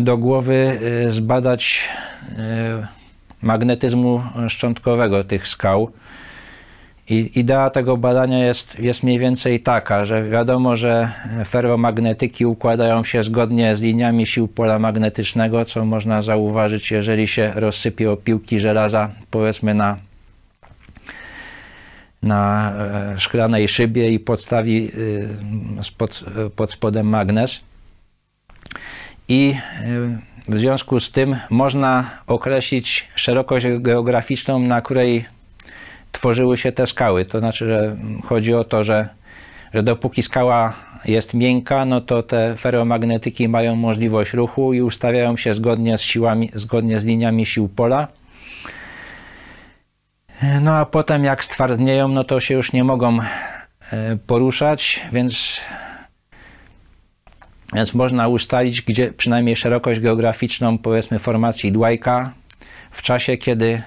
do głowy y, zbadać y, magnetyzmu szczątkowego tych skał. I idea tego badania jest, jest mniej więcej taka, że wiadomo, że ferromagnetyki układają się zgodnie z liniami sił pola magnetycznego, co można zauważyć, jeżeli się rozsypie opiłki żelaza, powiedzmy na, na e, szklanej szybie i podstawi y, pod, pod spodem magnes. I y, w związku z tym można określić szerokość geograficzną, na której tworzyły się te skały. To znaczy, że chodzi o to, że, że dopóki skała jest miękka, no to te ferromagnetyki mają możliwość ruchu i ustawiają się zgodnie z siłami, zgodnie z liniami sił pola. No a potem jak stwardnieją, no to się już nie mogą e, poruszać, więc, więc można ustalić, gdzie przynajmniej szerokość geograficzną, powiedzmy, formacji Dwighta w czasie, kiedy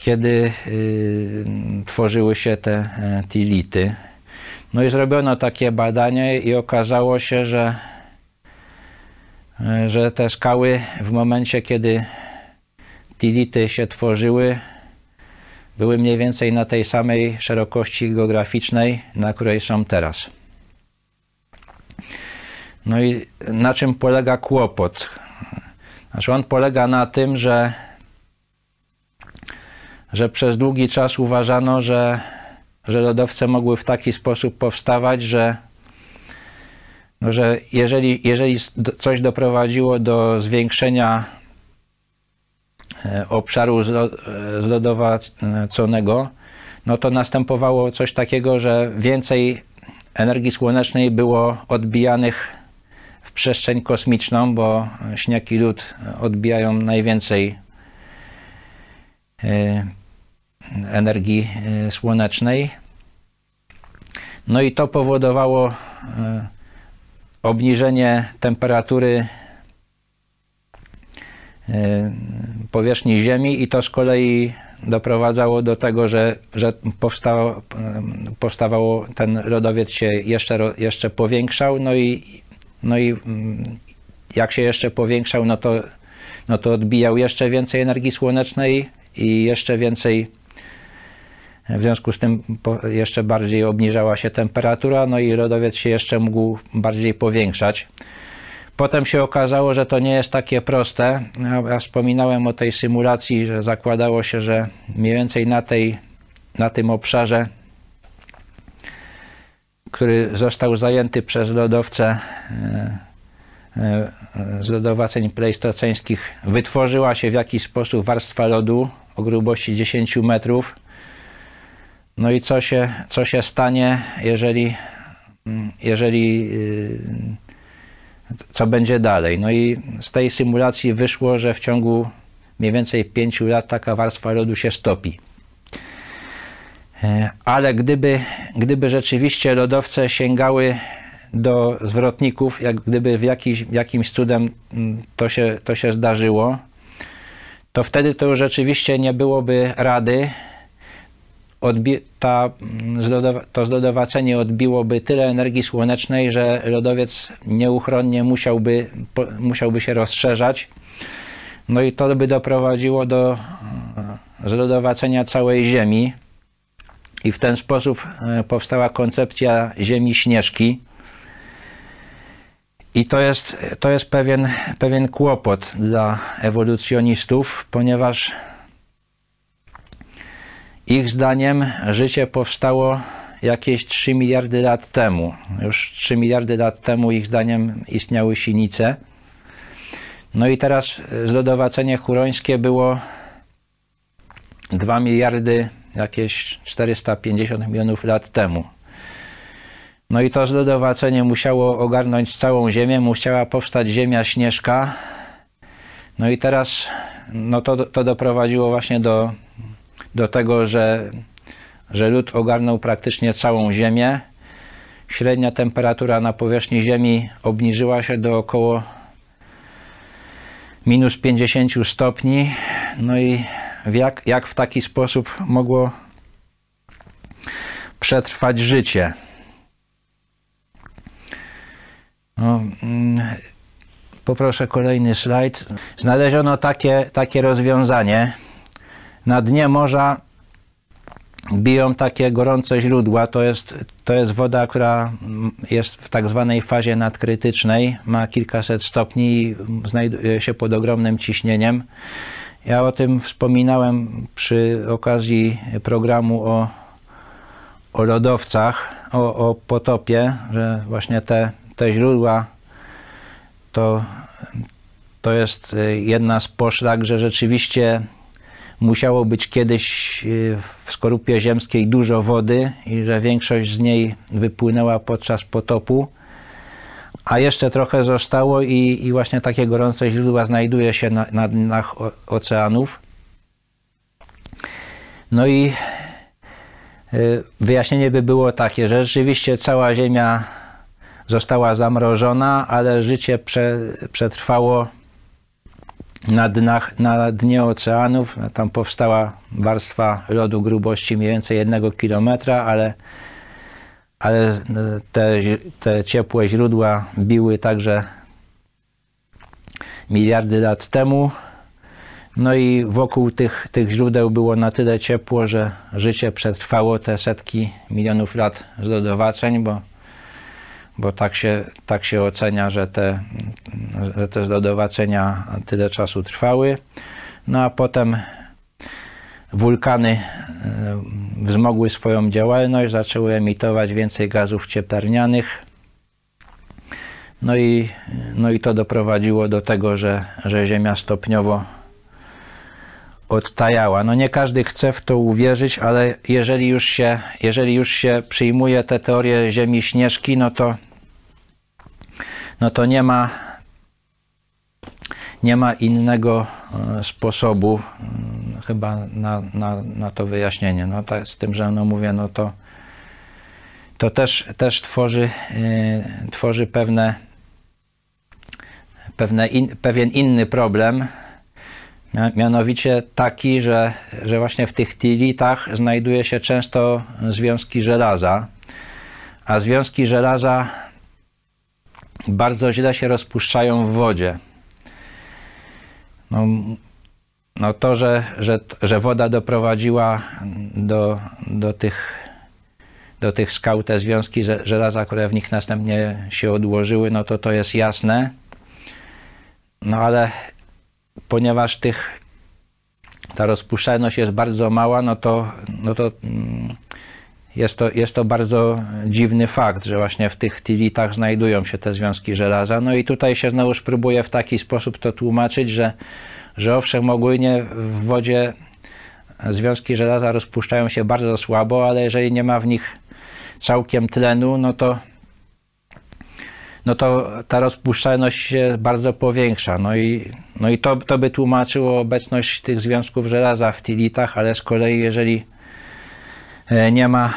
kiedy y, tworzyły się te e, tility. No i zrobiono takie badanie i okazało się, że, e, że te skały w momencie, kiedy tility się tworzyły, były mniej więcej na tej samej szerokości geograficznej, na której są teraz. No i na czym polega kłopot? Znaczy on polega na tym, że że przez długi czas uważano, że, że lodowce mogły w taki sposób powstawać, że, no, że jeżeli, jeżeli coś doprowadziło do zwiększenia obszaru zlodowaconego, no to następowało coś takiego, że więcej energii słonecznej było odbijanych w przestrzeń kosmiczną, bo śnieg i lód odbijają najwięcej e, energii e, słonecznej. No i to powodowało e, obniżenie temperatury e, powierzchni Ziemi i to z kolei doprowadzało do tego, że, że powstało, powstawało, ten lodowiec się jeszcze, jeszcze powiększał, no i, no i mm, jak się jeszcze powiększał, no to, no to odbijał jeszcze więcej energii słonecznej i jeszcze więcej w związku z tym jeszcze bardziej obniżała się temperatura, no i lodowiec się jeszcze mógł bardziej powiększać. Potem się okazało, że to nie jest takie proste. Ja wspominałem o tej symulacji, że zakładało się, że mniej więcej na, tej, na tym obszarze, który został zajęty przez lodowce e, e, z lodowaceń pleistoceńskich, wytworzyła się w jakiś sposób warstwa lodu o grubości 10 metrów no i co się, co się stanie, jeżeli, jeżeli y, co będzie dalej? No i z tej symulacji wyszło, że w ciągu mniej więcej 5 lat taka warstwa lodu się stopi. E, ale gdyby, gdyby rzeczywiście lodowce sięgały do zwrotników, jak gdyby w jakiś, jakimś cudem mm, to się, to się zdarzyło, to wtedy to już rzeczywiście nie byłoby rady odbi- ta, to zlodowacenie odbiłoby tyle energii słonecznej, że lodowiec nieuchronnie musiałby, po, musiałby się rozszerzać. No i to by doprowadziło do e, zlodowacenia całej Ziemi. I w ten sposób e, powstała koncepcja Ziemi Śnieżki. I to jest, to jest pewien, pewien kłopot dla ewolucjonistów, ponieważ ich zdaniem życie powstało jakieś 3 miliardy lat temu. Już 3 miliardy lat temu ich zdaniem istniały sinice. No i teraz zlodowacenie hurońskie było 2 miliardy jakieś 450 milionów lat temu. No i to zlodowacenie musiało ogarnąć całą Ziemię, musiała powstać Ziemia Śnieżka. No i teraz no to, to doprowadziło właśnie do, do tego, że, że lód ogarnął praktycznie całą Ziemię. Średnia temperatura na powierzchni Ziemi obniżyła się do około minus 50 stopni. No i jak, jak w taki sposób mogło przetrwać życie? No, mm, poproszę kolejny slajd. Znaleziono takie, takie rozwiązanie. Na dnie morza biją takie gorące źródła. To jest, to jest woda, która jest w tak zwanej fazie nadkrytycznej. Ma kilkaset stopni i znajduje się pod ogromnym ciśnieniem. Ja o tym wspominałem przy okazji programu o, o lodowcach, o, o potopie, że właśnie te te źródła to, to jest jedna z poszlak, że rzeczywiście musiało być kiedyś y, w skorupie ziemskiej dużo wody i że większość z niej wypłynęła podczas potopu, a jeszcze trochę zostało i, i właśnie takie gorące źródła znajduje się na, na dnach oceanów. No i y, wyjaśnienie by było takie, że rzeczywiście cała Ziemia została zamrożona, ale życie prze, przetrwało na, dnach, na dnie oceanów. Tam powstała warstwa lodu grubości mniej więcej jednego kilometra, ale, ale te, te ciepłe źródła biły także miliardy lat temu. No i wokół tych, tych źródeł było na tyle ciepło, że życie przetrwało te setki milionów lat zlodowaceń, bo bo tak się, tak się ocenia, że te, że te zlodowacenia tyle czasu trwały. No a potem wulkany e, wzmogły swoją działalność, zaczęły emitować więcej gazów cieplarnianych. No i, no i to doprowadziło do tego, że, że Ziemia stopniowo odtajała. No nie każdy chce w to uwierzyć, ale jeżeli już się, jeżeli już się przyjmuje te teorie Ziemi Śnieżki, no to no to nie ma, nie ma innego e, sposobu mm, chyba na, na, na to wyjaśnienie. No tak, z tym, że no mówię, no to, to też, też tworzy, yy, tworzy pewne, pewne in, pewien inny problem, mianowicie taki, że, że właśnie w tych tilitach znajduje się często związki żelaza, a związki żelaza bardzo źle się rozpuszczają w wodzie. No, no to, że, że, że woda doprowadziła do, do, tych, do tych skał te związki żelaza, które w nich następnie się odłożyły, no to to jest jasne. No ale ponieważ tych, ta rozpuszczalność jest bardzo mała, no to, no to mm, jest to, jest to bardzo dziwny fakt, że właśnie w tych tilitach znajdują się te związki żelaza. No i tutaj się znowu próbuje w taki sposób to tłumaczyć, że, że owszem, ogólnie w wodzie związki żelaza rozpuszczają się bardzo słabo, ale jeżeli nie ma w nich całkiem tlenu, no to, no to ta rozpuszczalność się bardzo powiększa. No i, no i to, to by tłumaczyło obecność tych związków żelaza w tilitach, ale z kolei jeżeli E, nie ma,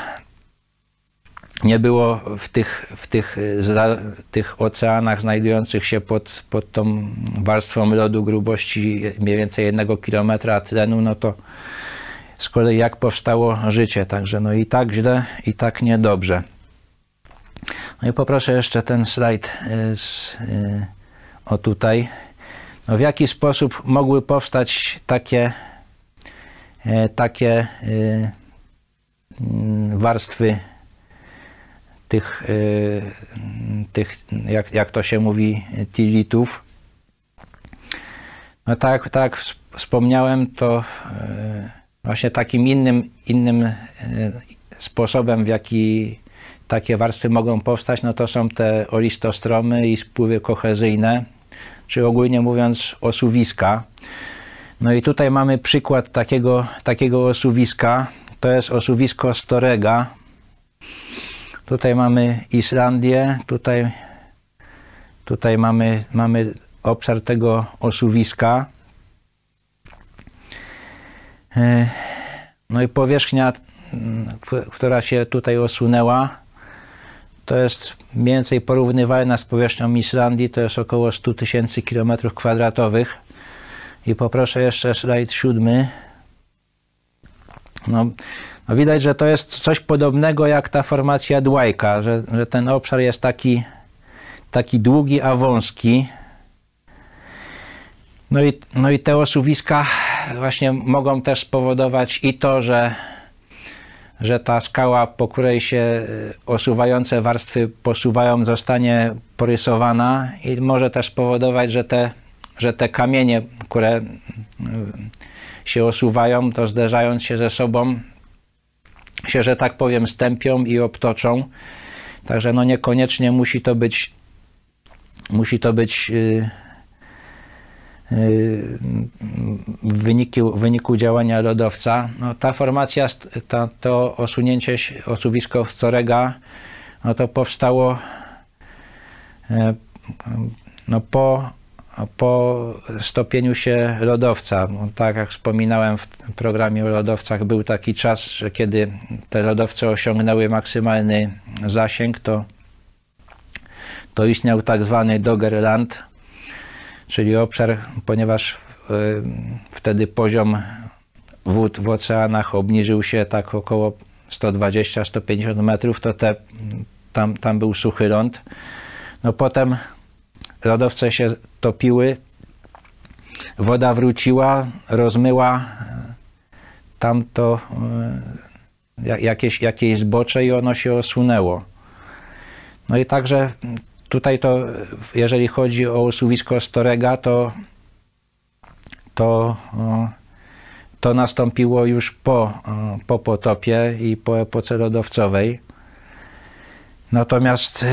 nie było w tych, w tych, za, tych oceanach znajdujących się pod, pod tą warstwą lodu grubości mniej więcej jednego kilometra tlenu, no to z kolei jak powstało życie. Także no i tak źle, i tak niedobrze. No i poproszę jeszcze ten slajd y, z, y, o tutaj. No w jaki sposób mogły powstać takie, y, takie warstwy tych, tych jak, jak to się mówi, tilitów. No tak, tak wspomniałem, to właśnie takim innym, innym sposobem, w jaki takie warstwy mogą powstać, no to są te olistostromy i spływy kohezyjne, czy ogólnie mówiąc osuwiska. No i tutaj mamy przykład takiego, takiego osuwiska. To jest osuwisko Storega. Tutaj mamy Islandię, tutaj, tutaj mamy, mamy obszar tego osuwiska. E, no i powierzchnia, która się tutaj osunęła, to jest mniej więcej porównywalna z powierzchnią Islandii, to jest około 100 tysięcy kilometrów kwadratowych. I poproszę jeszcze slajd siódmy. No, no widać, że to jest coś podobnego jak ta formacja Dwajka, że, że ten obszar jest taki, taki długi, a wąski. No i, no i te osuwiska właśnie mogą też spowodować i to, że że ta skała, po której się e, osuwające warstwy posuwają, zostanie porysowana i może też spowodować, że te, że te kamienie, które e, się osuwają, to zderzając się ze sobą, się, że tak powiem, stępią i obtoczą. Także no niekoniecznie musi to być musi to być yy, w wyniku, wyniku działania lodowca. No, ta formacja, ta, to osunięcie osuwisko Storega, no to powstało e, no, po, po stopieniu się lodowca. No, tak jak wspominałem w programie o lodowcach, był taki czas, że kiedy te lodowce osiągnęły maksymalny zasięg, to, to istniał tak zwany Doggerland, czyli obszar, ponieważ e, wtedy poziom wód w oceanach obniżył się tak około 120-150 metrów, to te, tam, tam był suchy ląd. No potem lodowce się topiły, woda wróciła, rozmyła tamto e, jakieś, jakieś zbocze i ono się osunęło. No i także Tutaj to, jeżeli chodzi o usuwisko Storega, to, to, to nastąpiło już po, po potopie i po epoce lodowcowej. Natomiast y,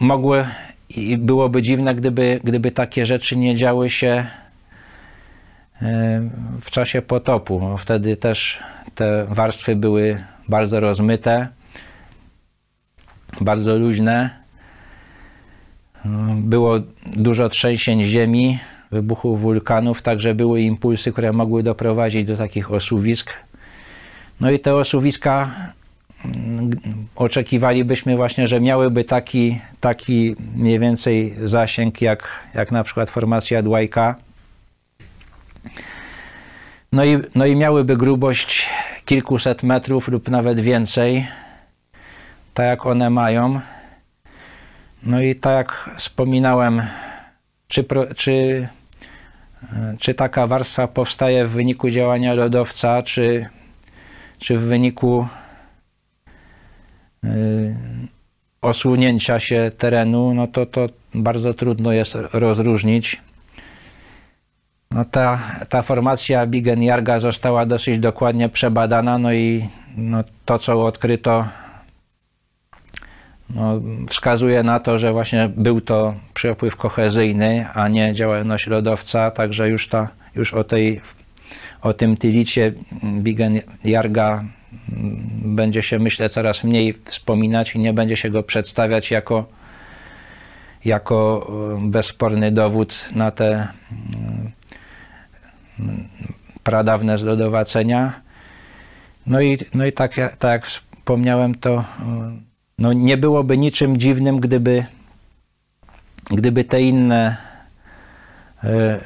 mogły i byłoby dziwne, gdyby, gdyby takie rzeczy nie działy się y, w czasie potopu. Wtedy też te warstwy były bardzo rozmyte, bardzo luźne było dużo trzęsień ziemi, wybuchów wulkanów, także były impulsy, które mogły doprowadzić do takich osuwisk. No i te osuwiska mm, oczekiwalibyśmy właśnie, że miałyby taki, taki mniej więcej zasięg jak, jak na przykład formacja Dwajka. No i, no i miałyby grubość kilkuset metrów lub nawet więcej, tak jak one mają. No i tak jak wspominałem, czy, czy, czy taka warstwa powstaje w wyniku działania lodowca, czy, czy w wyniku y, osłonięcia się terenu, no to, to bardzo trudno jest rozróżnić. No ta, ta formacja Bigen-Jarga została dosyć dokładnie przebadana, no i no to, co odkryto no, wskazuje na to, że właśnie był to przepływ kohezyjny, a nie działalność lodowca, także już, ta, już o, tej, o tym tylicie Bigen Jarga mm, będzie się, myślę, coraz mniej wspominać i nie będzie się go przedstawiać jako, jako e, bezsporny dowód na te mm, pradawne zlodowacenia. No i, no i tak, tak jak wspomniałem, to e, no nie byłoby niczym dziwnym, gdyby, gdyby te inne e,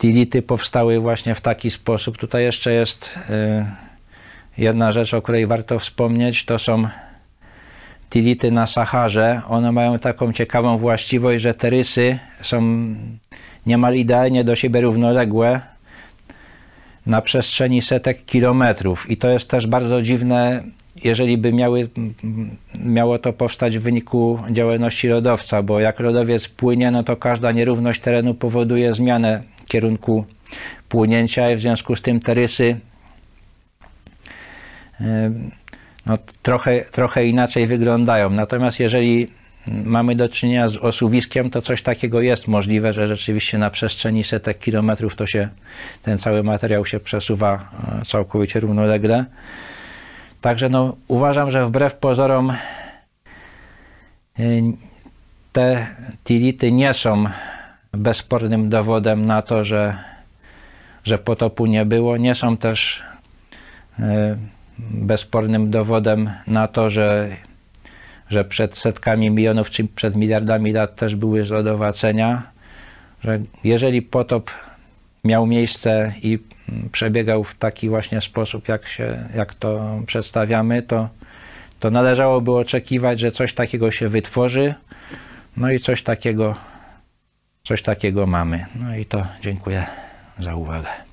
tility powstały właśnie w taki sposób. Tutaj jeszcze jest y, jedna rzecz, o której warto wspomnieć, to są tility na Saharze. One mają taką ciekawą właściwość, że te rysy są niemal idealnie do siebie równoległe na przestrzeni setek kilometrów. I to jest też bardzo dziwne, jeżeli by miały, miało to powstać w wyniku działalności lodowca, bo jak lodowiec płynie, no to każda nierówność terenu powoduje zmianę kierunku płynięcia i w związku z tym te rysy no, trochę, trochę inaczej wyglądają. Natomiast jeżeli mamy do czynienia z osuwiskiem, to coś takiego jest możliwe, że rzeczywiście na przestrzeni setek kilometrów to się, ten cały materiał się przesuwa e, całkowicie równolegle. Także no, uważam, że wbrew pozorom y, te tility nie są bezspornym dowodem na to, że, że potopu nie było. Nie są też y, bezspornym dowodem na to, że, że przed setkami milionów czy przed miliardami lat też były zlodowacenia, że jeżeli potop miał miejsce i przebiegał w taki właśnie sposób, jak, się, jak to przedstawiamy, to, to należałoby oczekiwać, że coś takiego się wytworzy, no i coś takiego, coś takiego mamy. No i to dziękuję za uwagę.